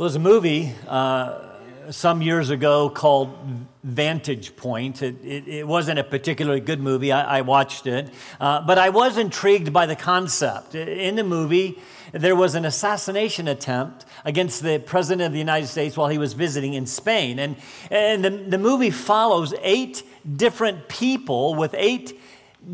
Well, there's a movie uh, some years ago called Vantage Point. It, it, it, wasn't a particularly good movie. I, I watched it. Uh, but I was intrigued by the concept. In the movie, there was an assassination attempt against the President of the United States while he was visiting in Spain. And, and the, the movie follows eight different people with eight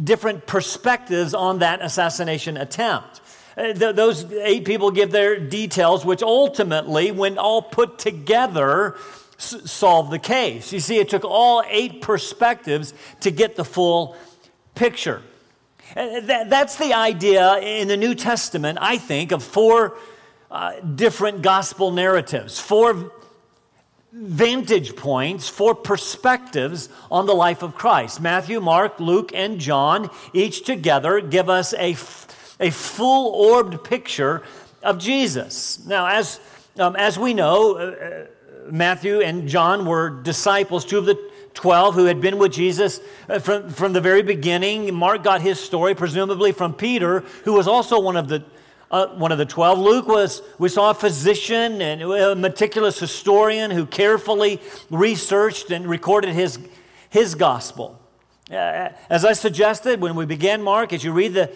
different perspectives on that assassination attempt. Uh, those eight people give their details, which ultimately, when all put together, s- solve the case. You see, it took all eight perspectives to get the full picture. Uh, that's the idea in the New Testament, I think, of four uh, different gospel narratives, four vantage points, four perspectives on the life of Christ. Matthew, Mark, Luke, and John, each together, give us a a full orbed picture of Jesus. Now, as, um, as we know, uh, uh, Matthew and John were disciples, two of the 12 who had been with Jesus uh, from, from the very beginning. Mark got his story, presumably from Peter, who was also one of the uh, one of the 12. Luke was, we saw a physician and a meticulous historian who carefully researched and recorded his, his gospel. Uh, as I suggested when we began Mark, as you read the,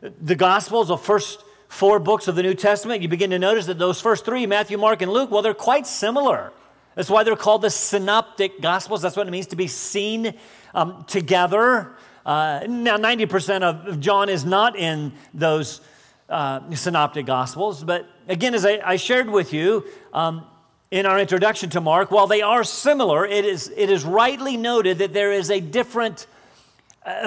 the Gospels, the first four books of the New Testament, you begin to notice that those first three, Matthew, Mark, and Luke, well, they're quite similar. That's why they're called the synoptic Gospels. That's what it means to be seen um, together. Uh, now, 90% of John is not in those uh, synoptic Gospels, but again, as I, I shared with you, um, in our introduction to Mark, while they are similar, it is, it is rightly noted that there is a different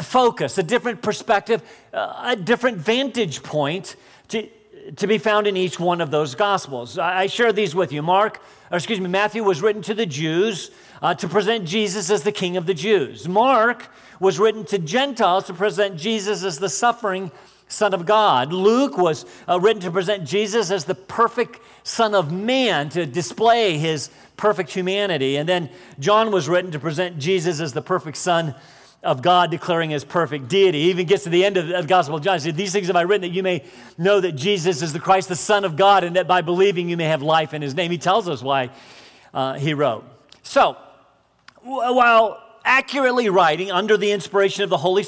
focus, a different perspective, a different vantage point to, to be found in each one of those gospels. I share these with you. Mark, or excuse me, Matthew was written to the Jews uh, to present Jesus as the King of the Jews. Mark was written to Gentiles to present Jesus as the suffering Son of God. Luke was uh, written to present Jesus as the perfect Son of Man to display his perfect humanity. And then John was written to present Jesus as the perfect Son of God declaring his perfect deity. He even gets to the end of the Gospel of John. He said, These things have I written that you may know that Jesus is the Christ, the Son of God, and that by believing you may have life in his name. He tells us why uh, he wrote. So, while accurately writing under the inspiration of the Holy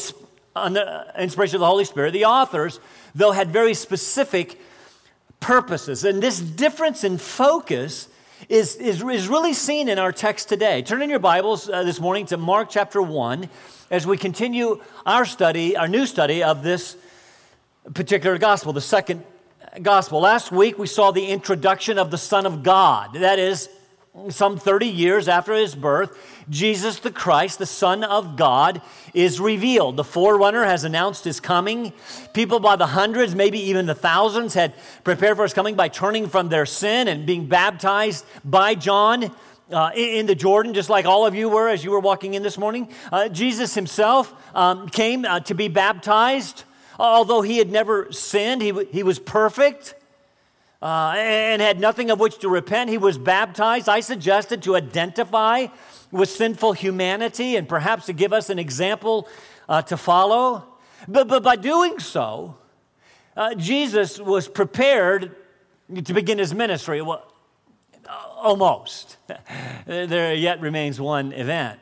under inspiration of the Holy Spirit, the authors, though, had very specific purposes. And this difference in focus is, is, is really seen in our text today. Turn in your Bibles uh, this morning to Mark chapter 1 as we continue our study, our new study of this particular gospel, the second gospel. Last week we saw the introduction of the Son of God. That is, some 30 years after his birth, Jesus the Christ, the Son of God, is revealed. The forerunner has announced his coming. People by the hundreds, maybe even the thousands, had prepared for his coming by turning from their sin and being baptized by John uh, in the Jordan, just like all of you were as you were walking in this morning. Uh, Jesus himself um, came uh, to be baptized. Although he had never sinned, he, w- he was perfect uh, and had nothing of which to repent. He was baptized. I suggested to identify with sinful humanity and perhaps to give us an example uh, to follow. But, but by doing so, uh, Jesus was prepared to begin his ministry. Well, Almost. there yet remains one event.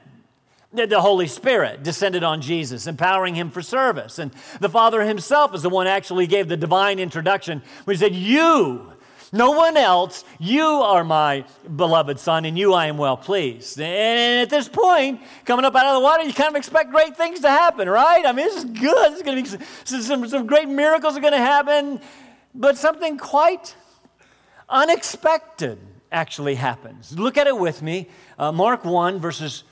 The Holy Spirit descended on Jesus, empowering him for service. And the Father himself is the one actually gave the divine introduction when he said, You, no one else, you are my beloved Son, and you I am well pleased. And at this point, coming up out of the water, you kind of expect great things to happen, right? I mean, this is good. There's going to be some, some, some great miracles are going to happen, but something quite unexpected actually happens. Look at it with me. Uh, Mark 1, verses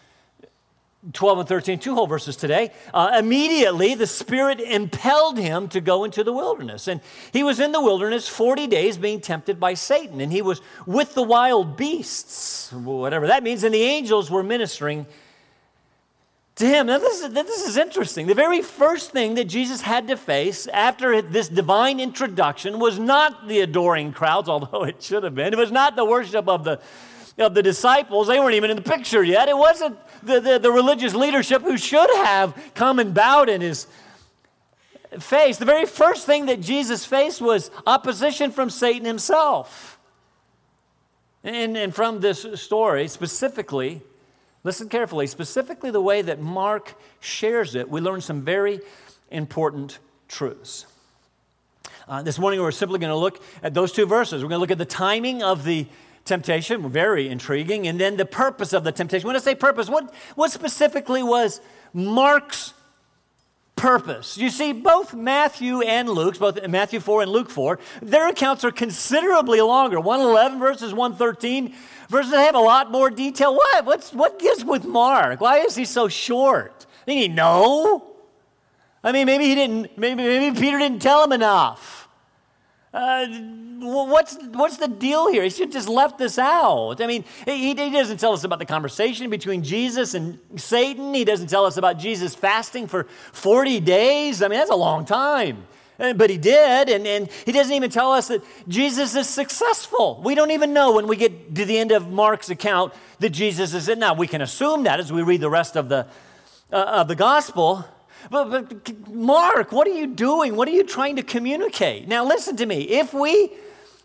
12 and 13, two whole verses today. Uh, immediately, the Spirit impelled him to go into the wilderness. And he was in the wilderness 40 days being tempted by Satan. And he was with the wild beasts, whatever that means. And the angels were ministering to him. Now, this is, this is interesting. The very first thing that Jesus had to face after this divine introduction was not the adoring crowds, although it should have been. It was not the worship of the, of the disciples. They weren't even in the picture yet. It wasn't the, the, the religious leadership who should have come and bowed in his face. The very first thing that Jesus faced was opposition from Satan himself. And, and from this story, specifically, listen carefully, specifically the way that Mark shares it, we learn some very important truths. Uh, this morning, we're simply going to look at those two verses. We're going to look at the timing of the temptation, very intriguing, and then the purpose of the temptation. When I say purpose, what, what specifically was Mark's purpose? You see, both Matthew and Luke's, both Matthew 4 and Luke 4, their accounts are considerably longer. 111 verses 113 verses that have a lot more detail. What? What's, what gives with Mark? Why is he so short? Did he know? I mean, maybe he didn't, maybe, maybe Peter didn't tell him enough. Uh, what's, what's the deal here? He should have just left this out. I mean, he, he doesn't tell us about the conversation between Jesus and Satan. He doesn't tell us about Jesus fasting for 40 days. I mean, that's a long time. Uh, but he did, and, and he doesn't even tell us that Jesus is successful. We don't even know when we get to the end of Mark's account that Jesus is in. Now, we can assume that as we read the rest of the, uh, of the gospel. But, but Mark, what are you doing? What are you trying to communicate? Now, listen to me. If we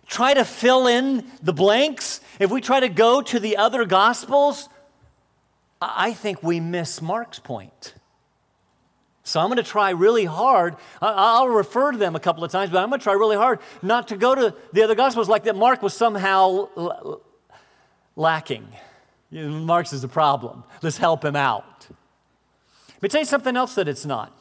try to fill in the blanks, if we try to go to the other gospels, I think we miss Mark's point. So I'm going to try really hard. I'll refer to them a couple of times, but I'm going to try really hard not to go to the other gospels like that Mark was somehow lacking. Mark's is the problem. Let's help him out. Tell you something else that it's not.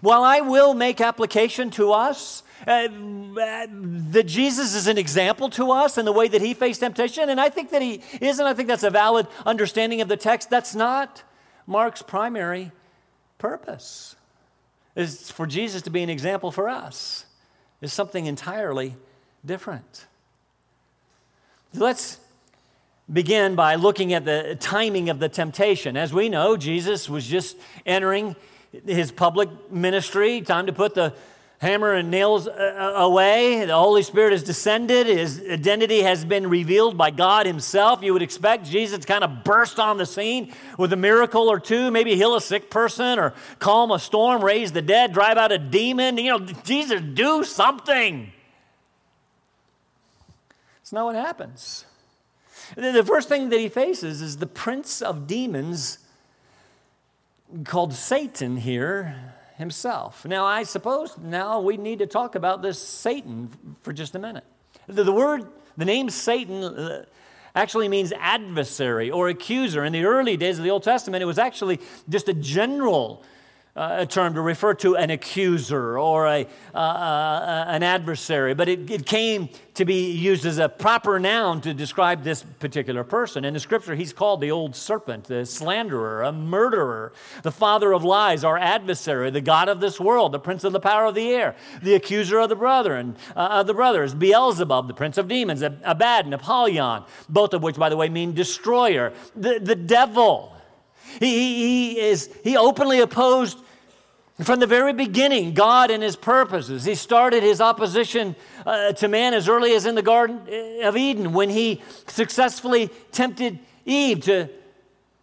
While I will make application to us, uh, that Jesus is an example to us in the way that he faced temptation, and I think that he is, and I think that's a valid understanding of the text. That's not Mark's primary purpose. Is for Jesus to be an example for us. Is something entirely different. Let's begin by looking at the timing of the temptation. As we know, Jesus was just entering his public ministry, time to put the hammer and nails uh, uh, away. The Holy Spirit has descended. His identity has been revealed by God Himself. You would expect Jesus to kind of burst on the scene with a miracle or two, maybe heal a sick person or calm a storm, raise the dead, drive out a demon. You know, Jesus, do something. It's not what happens. The first thing that he faces is the prince of demons called Satan here himself. Now, I suppose now we need to talk about this Satan for just a minute. The, the word, the name Satan uh, actually means adversary or accuser. In the early days of the Old Testament, it was actually just a general uh, a term to refer to an accuser or a, uh, uh, an adversary, but it, it, came to be used as a proper noun to describe this particular person. In the scripture, he's called the old serpent, the slanderer, a murderer, the father of lies, our adversary, the God of this world, the prince of the power of the air, the accuser of the brethren, uh, of the brothers, Beelzebub, the prince of demons, Abaddon, Apollyon, both of which, by the way, mean destroyer, the, the devil. He, he, is, he openly opposed from the very beginning God and his purposes. He started his opposition uh, to man as early as in the Garden of Eden when he successfully tempted Eve to,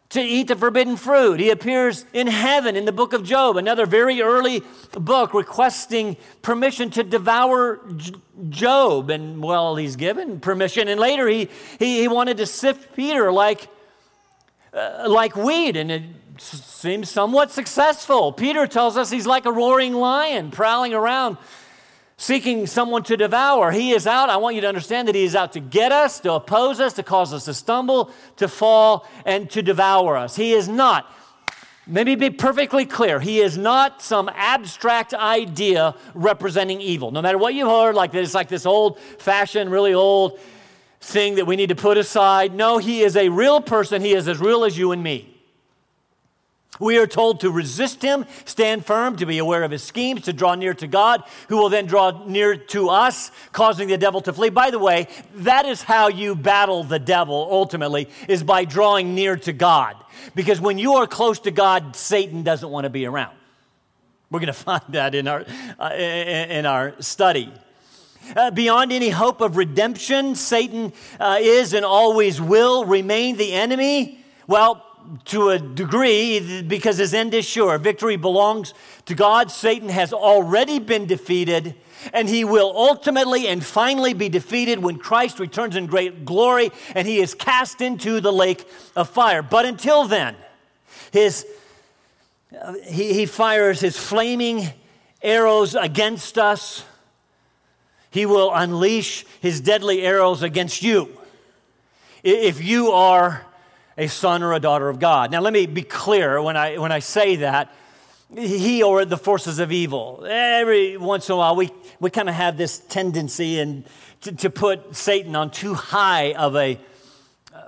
to eat the forbidden fruit. He appears in heaven in the book of Job, another very early book requesting permission to devour Job. And well, he's given permission. And later he, he, he wanted to sift Peter like uh, like wheat, and it seems somewhat successful. Peter tells us he's like a roaring lion prowling around seeking someone to devour. He is out. I want you to understand that he is out to get us, to oppose us, to cause us to stumble, to fall, and to devour us. He is not. Let me be perfectly clear. He is not some abstract idea representing evil. No matter what you've heard, like this, like this old fashioned, really old thing that we need to put aside. No, he is a real person. He is as real as you and me. We are told to resist him, stand firm, to be aware of his schemes, to draw near to God, who will then draw near to us, causing the devil to flee. By the way, that is how you battle the devil ultimately, is by drawing near to God. Because when you are close to God, Satan doesn't want to be around. We're going to find that in our, uh, in our study. Uh, beyond any hope of redemption, Satan uh, is and always will remain the enemy. Well, to a degree, because his end is sure. Victory belongs to God. Satan has already been defeated. and he will ultimately and finally be defeated when Christ returns in great glory and he is cast into the lake of fire. But until then, his, uh, he, he fires his flaming arrows against us. He will unleash his deadly arrows against you if you are a son or a daughter of God. Now, let me be clear when I, when I say that he or the forces of evil. Every once in a while, we, we kind of have this tendency and to, to, put Satan on too high of a, uh,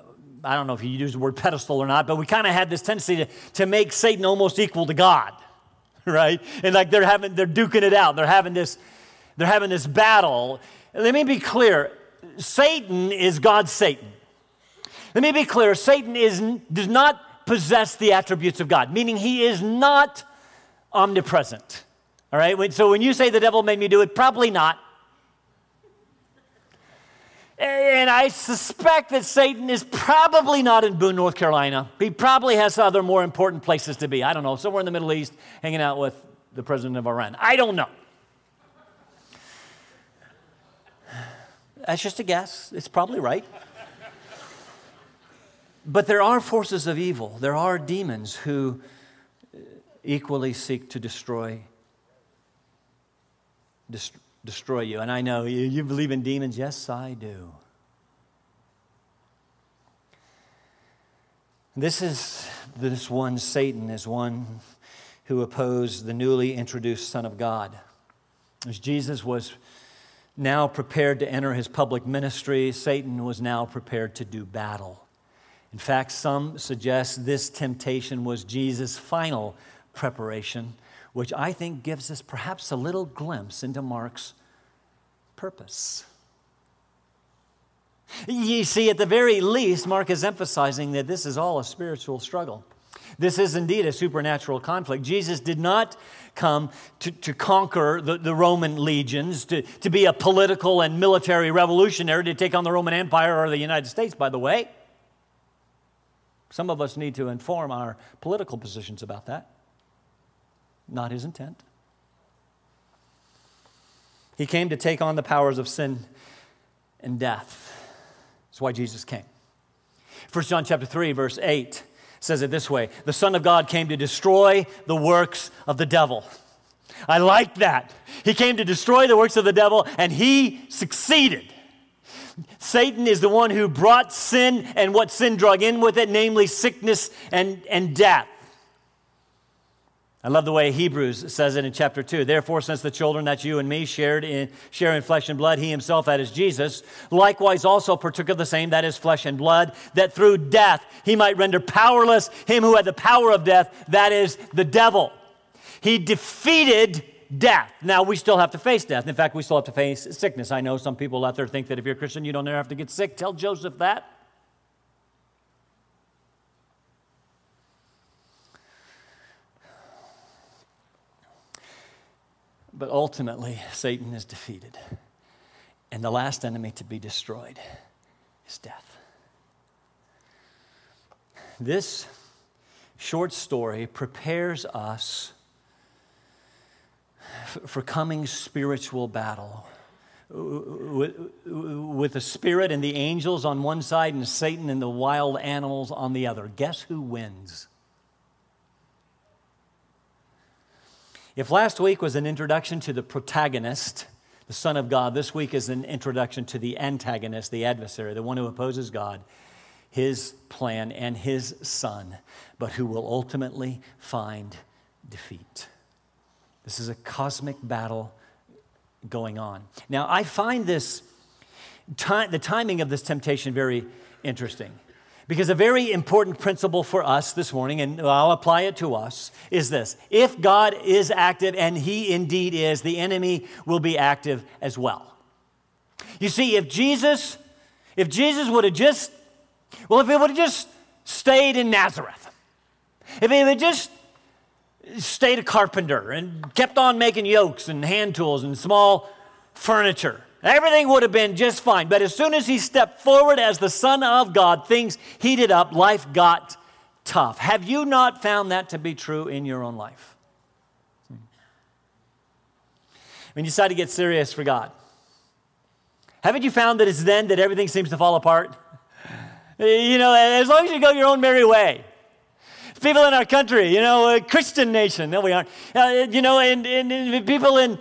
I don't know if you use the word pedestal or not, but we kind of have this tendency to, to make Satan almost equal to God, right? And like they're having, they're duking it out. They're having this, they're having this battle. Let me be clear. Satan is God's Satan. Let me be clear. Satan is, does not possess the attributes of God, meaning he is not omnipresent. All right? So when you say the devil made me do it, probably not. And I suspect that Satan is probably not in Boone, North Carolina. He probably has other more important places to be. I don't know, somewhere in the Middle East, hanging out with the president of Iran. I don't know. That's just a guess. It's probably right. But there are forces of evil, there are demons who uh, equally seek to destroy dest- destroy you. And I know you, you believe in demons. Yes, I do. This is this one, Satan, is one who opposed the newly introduced Son of God. As Jesus was now prepared to enter his public ministry, Satan was now prepared to do battle. In fact, some suggest this temptation was Jesus' final preparation, which I think gives us perhaps a little glimpse into Mark's purpose. You see, at the very least, Mark is emphasizing that this is all a spiritual struggle. This is indeed a supernatural conflict. Jesus did not come to, to conquer the, the Roman legions, to, to be a political and military revolutionary, to take on the Roman Empire or the United States, by the way. Some of us need to inform our political positions about that not his intent. He came to take on the powers of sin and death. That's why Jesus came. 1 John chapter 3 verse 8 says it this way, the son of God came to destroy the works of the devil. I like that. He came to destroy the works of the devil and he succeeded. Satan is the one who brought sin and what sin drug in with it, namely sickness and, and death. I love the way Hebrews says it in chapter 2. Therefore, since the children, that's you and me, shared in, share in flesh and blood, he himself, that is Jesus, likewise also partook of the same, that is flesh and blood, that through death he might render powerless him who had the power of death, that is the devil. He defeated death. Now, we still have to face death. In fact, we still have to face sickness. I know some people out there think that if you're a Christian, you don't ever have to get sick. Tell Joseph that. But ultimately, Satan is defeated. And the last enemy to be destroyed is death. This short story prepares us for coming spiritual battle with the spirit and the angels on one side and Satan and the wild animals on the other. Guess who wins? If last week was an introduction to the protagonist, the Son of God, this week is an introduction to the antagonist, the adversary, the one who opposes God, his plan, and his Son, but who will ultimately find defeat. This is a cosmic battle going on. Now, I find this, the timing of this temptation very interesting. Because a very important principle for us this morning, and I'll apply it to us, is this if God is active, and He indeed is, the enemy will be active as well. You see, if Jesus, if Jesus would have just, well, if he would have just stayed in Nazareth, if he had just stayed a carpenter and kept on making yokes and hand tools and small furniture, Everything would have been just fine. But as soon as he stepped forward as the Son of God, things heated up, life got tough. Have you not found that to be true in your own life? Hmm. when you decide to get serious for God. Haven't you found that it's then that everything seems to fall apart? You know, as long as you go your own merry way. People in our country, you know, a Christian nation, no, we aren't. Uh, you know, and, and, and people in,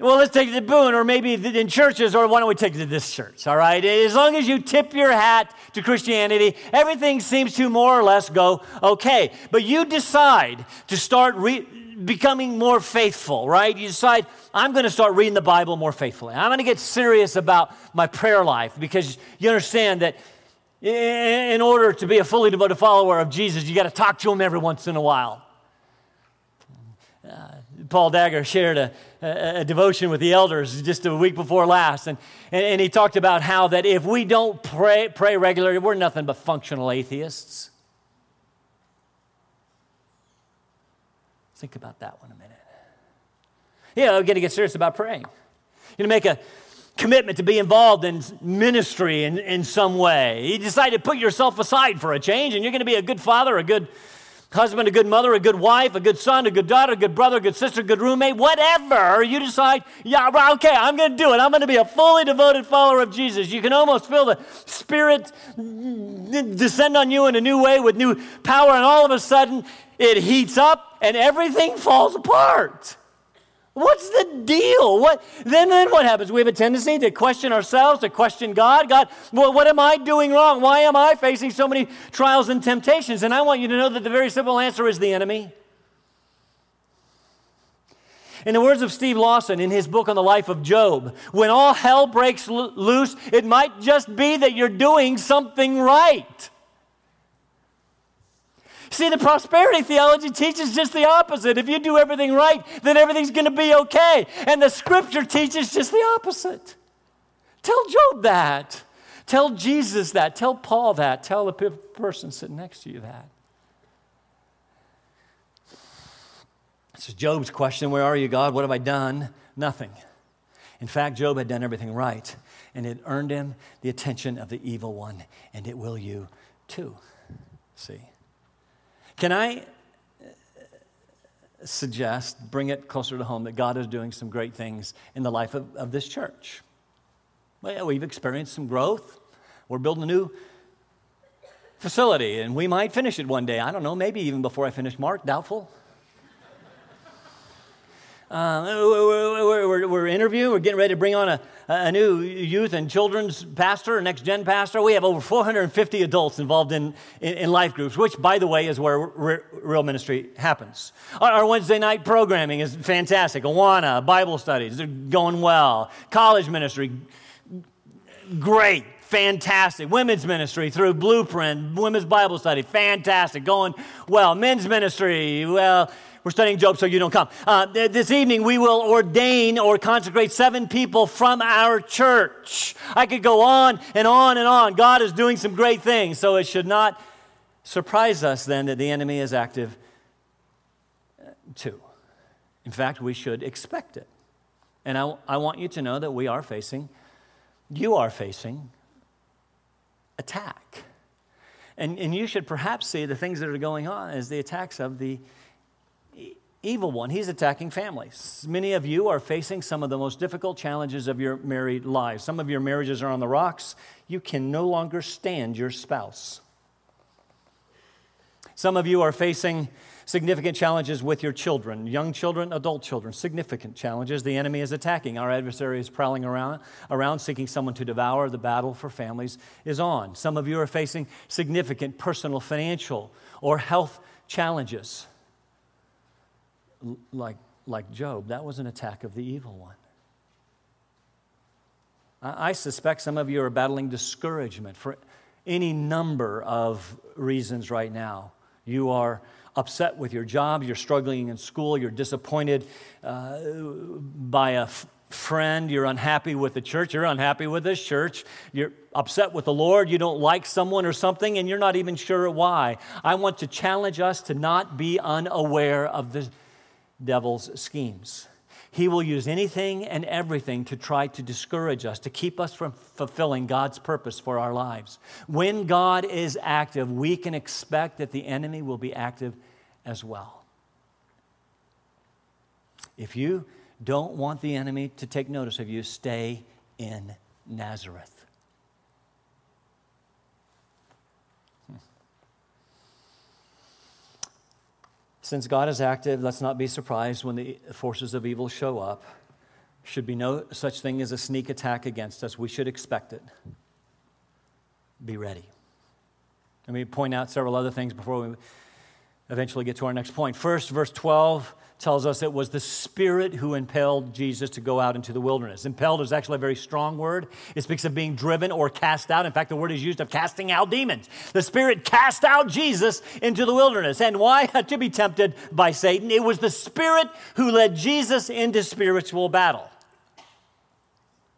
well, let's take the Boone, or maybe in churches, or why don't we take it to this church, all right? As long as you tip your hat to Christianity, everything seems to more or less go okay. But you decide to start re- becoming more faithful, right? You decide, I'm going to start reading the Bible more faithfully. I'm going to get serious about my prayer life because you understand that in order to be a fully devoted follower of Jesus, you got to talk to him every once in a while. Uh, Paul Dagger shared a, a, a, devotion with the elders just a week before last, and, and, and he talked about how that if we don't pray, pray regularly, we're nothing but functional atheists. Think about that one a minute. Yeah, we're going to get serious about praying. Going to make a commitment to be involved in ministry in, in some way. You decide to put yourself aside for a change, and you're going to be a good father, a good husband, a good mother, a good wife, a good son, a good daughter, a good brother, a good sister, a good roommate, whatever. You decide, yeah, okay, I'm going to do it. I'm going to be a fully devoted follower of Jesus. You can almost feel the Spirit descend on you in a new way with new power, and all of a sudden it heats up and everything falls apart. What's the deal? What then? Then what happens? We have a tendency to question ourselves, to question God. God, well, what am I doing wrong? Why am I facing so many trials and temptations? And I want you to know that the very simple answer is the enemy. In the words of Steve Lawson in his book on the life of Job, when all hell breaks lo- loose, it might just be that you're doing something right. See, the prosperity theology teaches just the opposite. If you do everything right, then everything's going to be okay. And the scripture teaches just the opposite. Tell Job that. Tell Jesus that. Tell Paul that. Tell the person sitting next to you that. This is Job's question Where are you, God? What have I done? Nothing. In fact, Job had done everything right, and it earned him the attention of the evil one, and it will you too. See? Can I uh, suggest, bring it closer to home, that God is doing some great things in the life of, of this church? Well, we've experienced some growth. We're building a new facility, and we might finish it one day. I don't know, maybe even before I finish Mark, doubtful. Uh, we're, we're, we're, interviewing, we're getting ready to bring on a, a new youth and children's pastor, next gen pastor. We have over 450 adults involved in, in, in life groups, which, by the way, is where re- real ministry happens. Our, our, Wednesday night programming is fantastic. Awana, Bible studies, they're going well. College ministry, great fantastic. Women's ministry through Blueprint, women's Bible study, fantastic, going well. Men's ministry, well, we're studying Job, so you don't come. Uh, this evening, we will ordain or consecrate seven people from our church. I could go on and on and on. God is doing some great things, so it should not surprise us then that the enemy is active uh, too. In fact, we should expect it. And I, I want you to know that we are facing, you are facing attack. And, and you should perhaps see the things that are going on as the attacks of the evil one. He's attacking families. Many of you are facing some of the most difficult challenges of your married lives. Some of your marriages are on the rocks. You can no longer stand your spouse. Some of you are facing significant challenges with your children, young children, adult children, significant challenges. The enemy is attacking. Our adversary is prowling around, around seeking someone to devour. The battle for families is on. Some of you are facing significant personal, financial, or health challenges like, like Job, that was an attack of the evil one. I, I suspect some of you are battling discouragement for any number of reasons right now. You are upset with your job, you're struggling in school, you're disappointed uh, by a f- friend, you're unhappy with the church, you're unhappy with this church, you're upset with the Lord, you don't like someone or something, and you're not even sure why. I want to challenge us to not be unaware of the devil's schemes. He will use anything and everything to try to discourage us, to keep us from fulfilling God's purpose for our lives. When God is active, we can expect that the enemy will be active as well. If you don't want the enemy to take notice of you, stay in Nazareth. Since God is active, let's not be surprised when the forces of evil show up. Should be no such thing as a sneak attack against us. We should expect it. Be ready. Let me point out several other things before we eventually get to our next point. First, verse 12 tells us it was the Spirit who impelled Jesus to go out into the wilderness. Impelled is actually a very strong word. It speaks of being driven or cast out. In fact, the word is used of casting out demons. The Spirit cast out Jesus into the wilderness. And why? to be tempted by Satan. It was the Spirit who led Jesus into spiritual battle.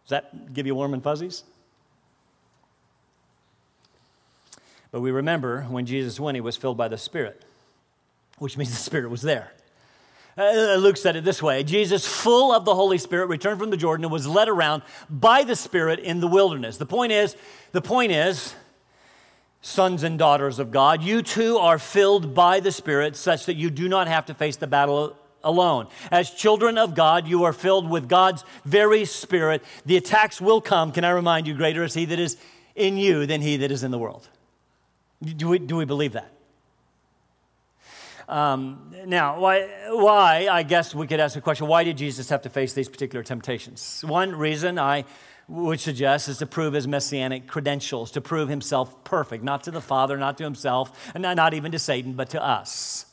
Does that give you warm and fuzzies? But we remember when Jesus went, he was filled by the Spirit, which means the Spirit was there. Uh, Luke said it this way Jesus, full of the Holy Spirit, returned from the Jordan and was led around by the Spirit in the wilderness. The point is, the point is, sons and daughters of God, you too are filled by the Spirit such that you do not have to face the battle alone. As children of God, you are filled with God's very Spirit. The attacks will come. Can I remind you, greater is He that is in you than He that is in the world. Do we, do we believe that? Um, now, why, why, I guess we could ask the question why did Jesus have to face these particular temptations? One reason I would suggest is to prove his messianic credentials, to prove himself perfect, not to the Father, not to himself, and not even to Satan, but to us.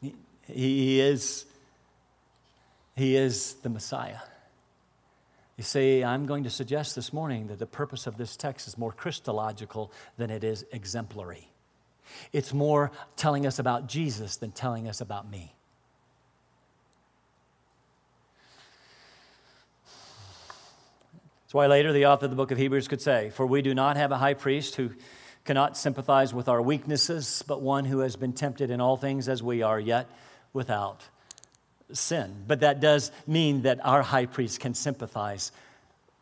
He, he is, he is the Messiah. You see, I'm going to suggest this morning that the purpose of this text is more Christological than it is exemplary. It's more telling us about Jesus than telling us about me. That's why later the author of the book of Hebrews could say, For we do not have a high priest who cannot sympathize with our weaknesses, but one who has been tempted in all things as we are, yet without sin. But that does mean that our high priest can sympathize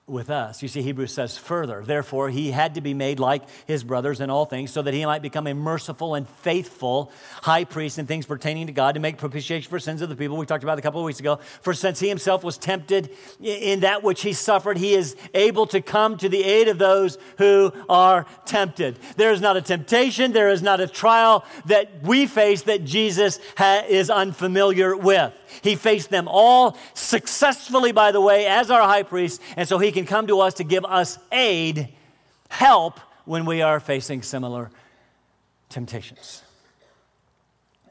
with us. You see, Hebrews says further, therefore, he had to be made like his brothers in all things, so that he might become a merciful and faithful high priest in things pertaining to God to make propitiation for sins of the people. We talked about a couple of weeks ago. For since he himself was tempted in that which he suffered, he is able to come to the aid of those who are tempted. There is not a temptation, there is not a trial that we face that Jesus ha- is unfamiliar with. He faced them all successfully, by the way, as our high priest, and so he can come to us to give us aid, help when we are facing similar temptations.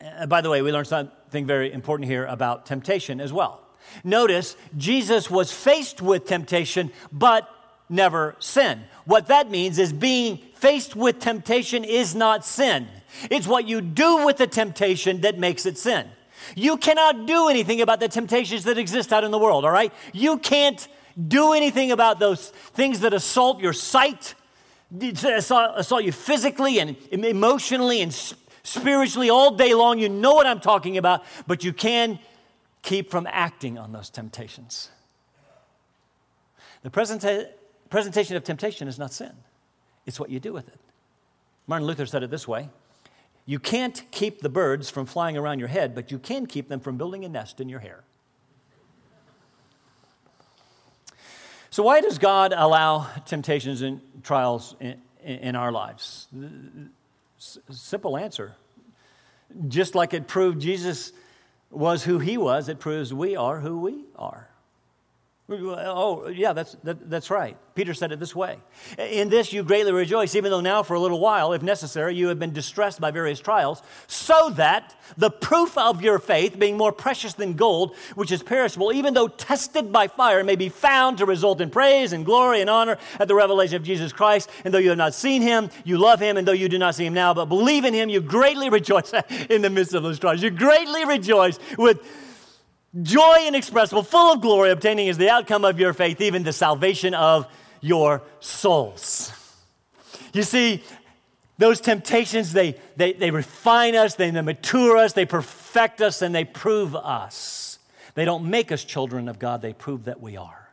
Uh, by the way, we learned something very important here about temptation as well. Notice Jesus was faced with temptation, but never sin. What that means is being faced with temptation is not sin. It's what you do with the temptation that makes it sin. You cannot do anything about the temptations that exist out in the world, all right? You can't do anything about those things that assault your sight, assault you physically and emotionally and spiritually all day long. You know what I'm talking about, but you can keep from acting on those temptations. The presenta- presentation of temptation is not sin, it's what you do with it. Martin Luther said it this way you can't keep the birds from flying around your head, but you can keep them from building a nest in your hair. So, why does God allow temptations and trials in, in our lives? Simple answer. Just like it proved Jesus was who he was, it proves we are who we are. Oh, yeah, that's, that, that's right. Peter said it this way In this you greatly rejoice, even though now for a little while, if necessary, you have been distressed by various trials, so that the proof of your faith, being more precious than gold, which is perishable, even though tested by fire, may be found to result in praise and glory and honor at the revelation of Jesus Christ. And though you have not seen him, you love him, and though you do not see him now, but believe in him, you greatly rejoice in the midst of those trials. You greatly rejoice with joy inexpressible, full of glory, obtaining as the outcome of your faith, even the salvation of your souls. You see, those temptations, they, they, they refine us, they, they mature us, they perfect us, and they prove us. They don't make us children of God, they prove that we are.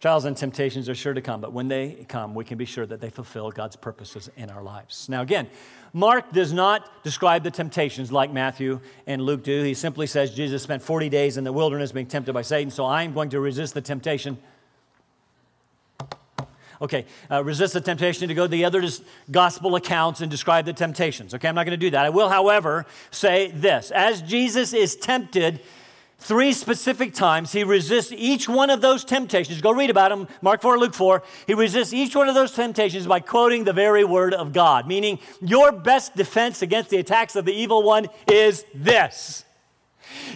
Trials and temptations are sure to come, but when they come, we can be sure that they fulfill God's purposes in our lives. Now, again, Mark does not describe the temptations like Matthew and Luke do. He simply says Jesus spent 40 days in the wilderness being tempted by Satan, so I'm going to resist the temptation. Okay, uh, resist the temptation to go to the other gospel accounts and describe the temptations. Okay, I'm not going to do that. I will, however, say this. As Jesus is tempted, three specific times. He resists each one of those temptations. Go read about them, Mark 4, Luke 4. He resists each one of those temptations by quoting the very word of God, meaning your best defense against the attacks of the evil one is this.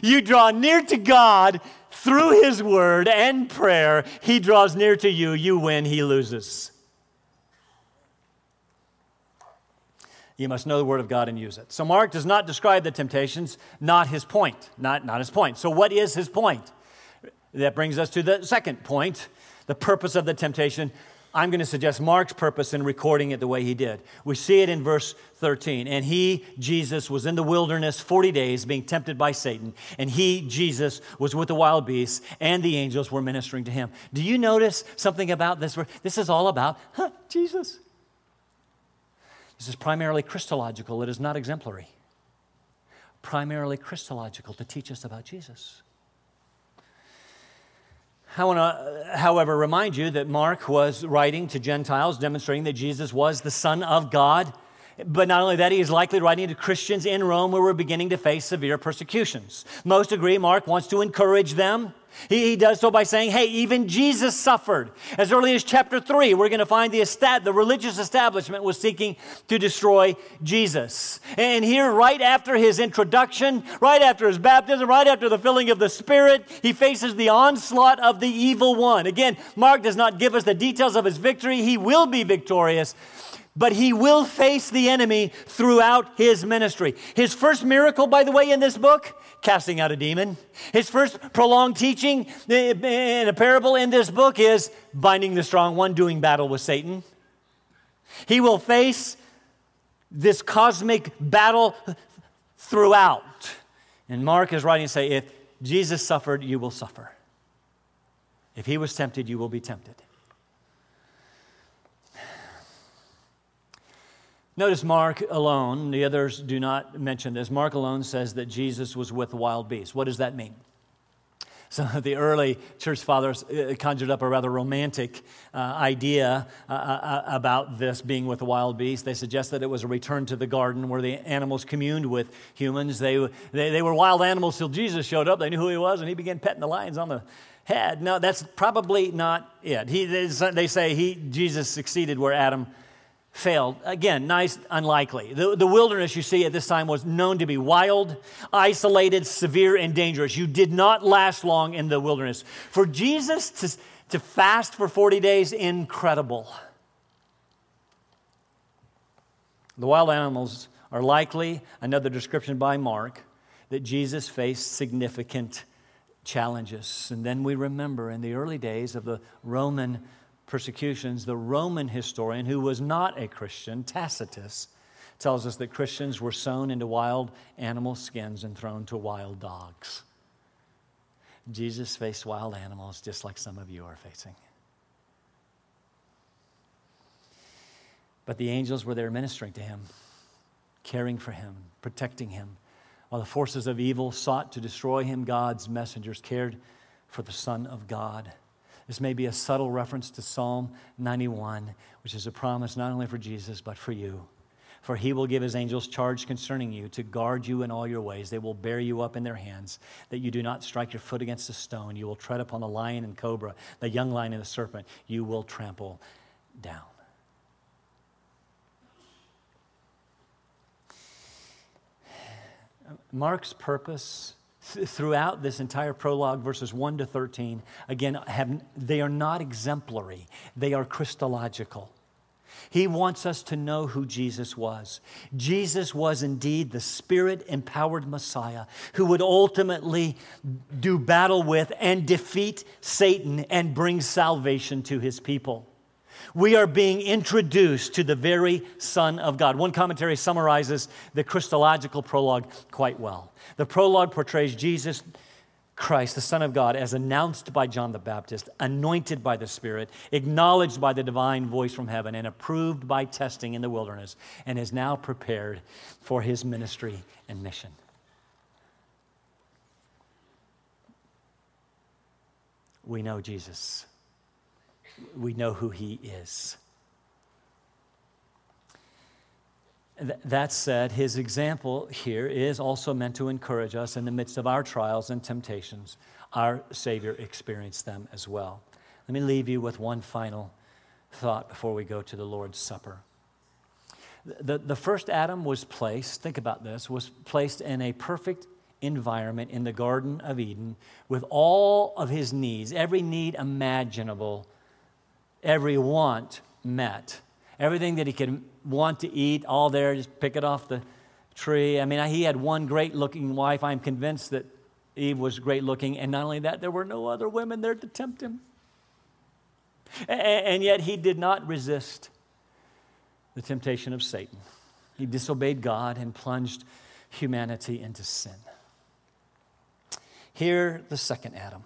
You draw near to God through his word and prayer. He draws near to you, you win, he loses. You must know the Word of God and use it. So, Mark does not describe the temptations, not his point. Not, not his point. So, what is his point? That brings us to the second point the purpose of the temptation. I'm going to suggest Mark's purpose in recording it the way he did. We see it in verse 13. And he, Jesus, was in the wilderness 40 days being tempted by Satan. And he, Jesus, was with the wild beasts, and the angels were ministering to him. Do you notice something about this? This is all about huh, Jesus. This is primarily Christological, it is not exemplary. Primarily Christological to teach us about Jesus. I want to, however, remind you that Mark was writing to Gentiles, demonstrating that Jesus was the Son of God. But not only that, he is likely writing to Christians in Rome where we're beginning to face severe persecutions. Most agree Mark wants to encourage them he, he does so by saying, hey, even Jesus suffered. As early as chapter 3, we're going to find the, the religious establishment was seeking to destroy Jesus. And here, right after his introduction, right after his baptism, right after the filling of the Spirit, he faces the onslaught of the evil one. Again, Mark does not give us the details of his victory. He will be victorious but he will face the enemy throughout his ministry. His first miracle, by the way, in this book casting out a demon. His first prolonged teaching eh, eh, in a parable in this book is binding the strong one, doing battle with Satan. He will face this cosmic battle throughout. And Mark is writing to say, if Jesus suffered, you will suffer. If he was tempted, you will be tempted. Notice Mark alone, the others do not mention this. Mark alone says that Jesus was with wild beasts. What does that mean? Some of the early church fathers uh, conjured up a rather romantic uh, idea uh, uh, uh, about this being with the wild beasts. They suggest that it was a return to the garden where the animals communed with humans. They, they, they were wild animals till Jesus showed up. They knew who he was, and he began petting the lions on the head. No, that's probably not it. He, they say he, Jesus succeeded where Adam failed. Again, nice, unlikely. The, the wilderness, you see, at this time was known to be wild, isolated, severe, and dangerous. You did not last long in the wilderness. For Jesus to, to fast for 40 days, incredible. The wild animals are likely another description by Mark that Jesus faced significant challenges. And then we remember in the early days of the Roman persecutions, the Roman historian, who was not a Christian, Tacitus, tells us that Christians were sewn into wild animal skins and thrown to wild dogs. Jesus faced wild animals just like some of you are facing. But the angels were there ministering to him, caring for him, protecting him. While the forces of evil sought to destroy him, God's messengers cared for the Son of God. This may be a subtle reference to Psalm 91, which is a promise not only for Jesus, but for you. For he will give his angels charge concerning you to guard you in all your ways. They will bear you up in their hands, that you do not strike your foot against a stone. You will tread upon the lion and cobra, the young lion and the serpent. You will trample down. Mark's purpose throughout this entire prologue, verses 1 to 13, again, have, they are not exemplary, they are Christological. He wants us to know who Jesus was. Jesus was indeed the spirit empowered Messiah who would ultimately do battle with and defeat Satan and bring salvation to his people we are being introduced to the very Son of God. One commentary summarizes the Christological prologue quite well. The prologue portrays Jesus Christ, the Son of God, as announced by John the Baptist, anointed by the Spirit, acknowledged by the divine voice from heaven, and approved by testing in the wilderness, and is now prepared for his ministry and mission. We know Jesus, we know who he is. That said, his example here is also meant to encourage us in the midst of our trials and temptations. Our Savior experienced them as well. Let me leave you with one final thought before we go to the Lord's Supper. The, the first Adam was placed, think about this, was placed in a perfect environment in the Garden of Eden with all of his needs, every need imaginable, every want met everything that he could want to eat, all there, just pick it off the tree. I mean, he had one great looking wife. I'm convinced that Eve was great looking. And not only that, there were no other women there to tempt him. And yet he did not resist the temptation of Satan. He disobeyed God and plunged humanity into sin. Here, the second Adam.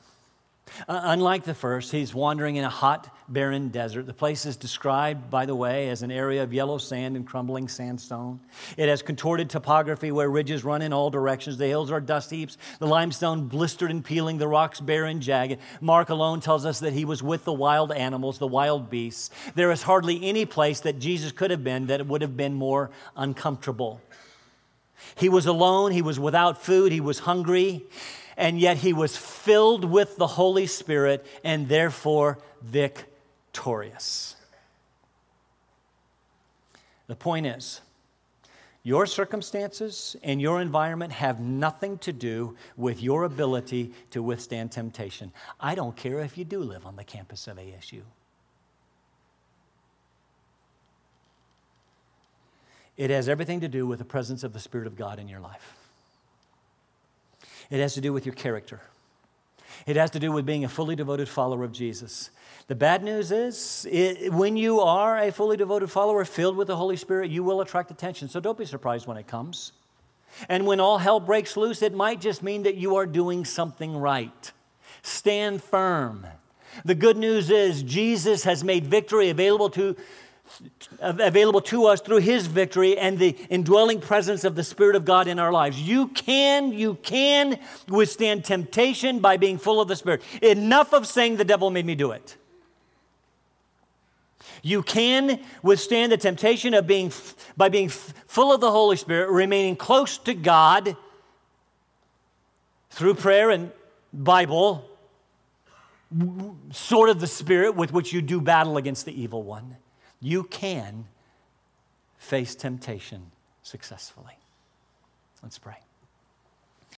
Uh, unlike the first, he's wandering in a hot, barren desert. The place is described, by the way, as an area of yellow sand and crumbling sandstone. It has contorted topography where ridges run in all directions. The hills are dust heaps, the limestone blistered and peeling, the rocks bare and jagged. Mark alone tells us that he was with the wild animals, the wild beasts. There is hardly any place that Jesus could have been that would have been more uncomfortable. He was alone, he was without food, he was hungry and yet he was filled with the Holy Spirit and therefore victorious. The point is, your circumstances and your environment have nothing to do with your ability to withstand temptation. I don't care if you do live on the campus of ASU. It has everything to do with the presence of the Spirit of God in your life. It has to do with your character. It has to do with being a fully devoted follower of Jesus. The bad news is, it, when you are a fully devoted follower filled with the Holy Spirit, you will attract attention. So don't be surprised when it comes. And when all hell breaks loose, it might just mean that you are doing something right. Stand firm. The good news is, Jesus has made victory available to available to us through his victory and the indwelling presence of the spirit of god in our lives. You can you can withstand temptation by being full of the spirit. Enough of saying the devil made me do it. You can withstand the temptation of being by being full of the holy spirit remaining close to god through prayer and bible sort of the spirit with which you do battle against the evil one you can face temptation successfully. Let's pray.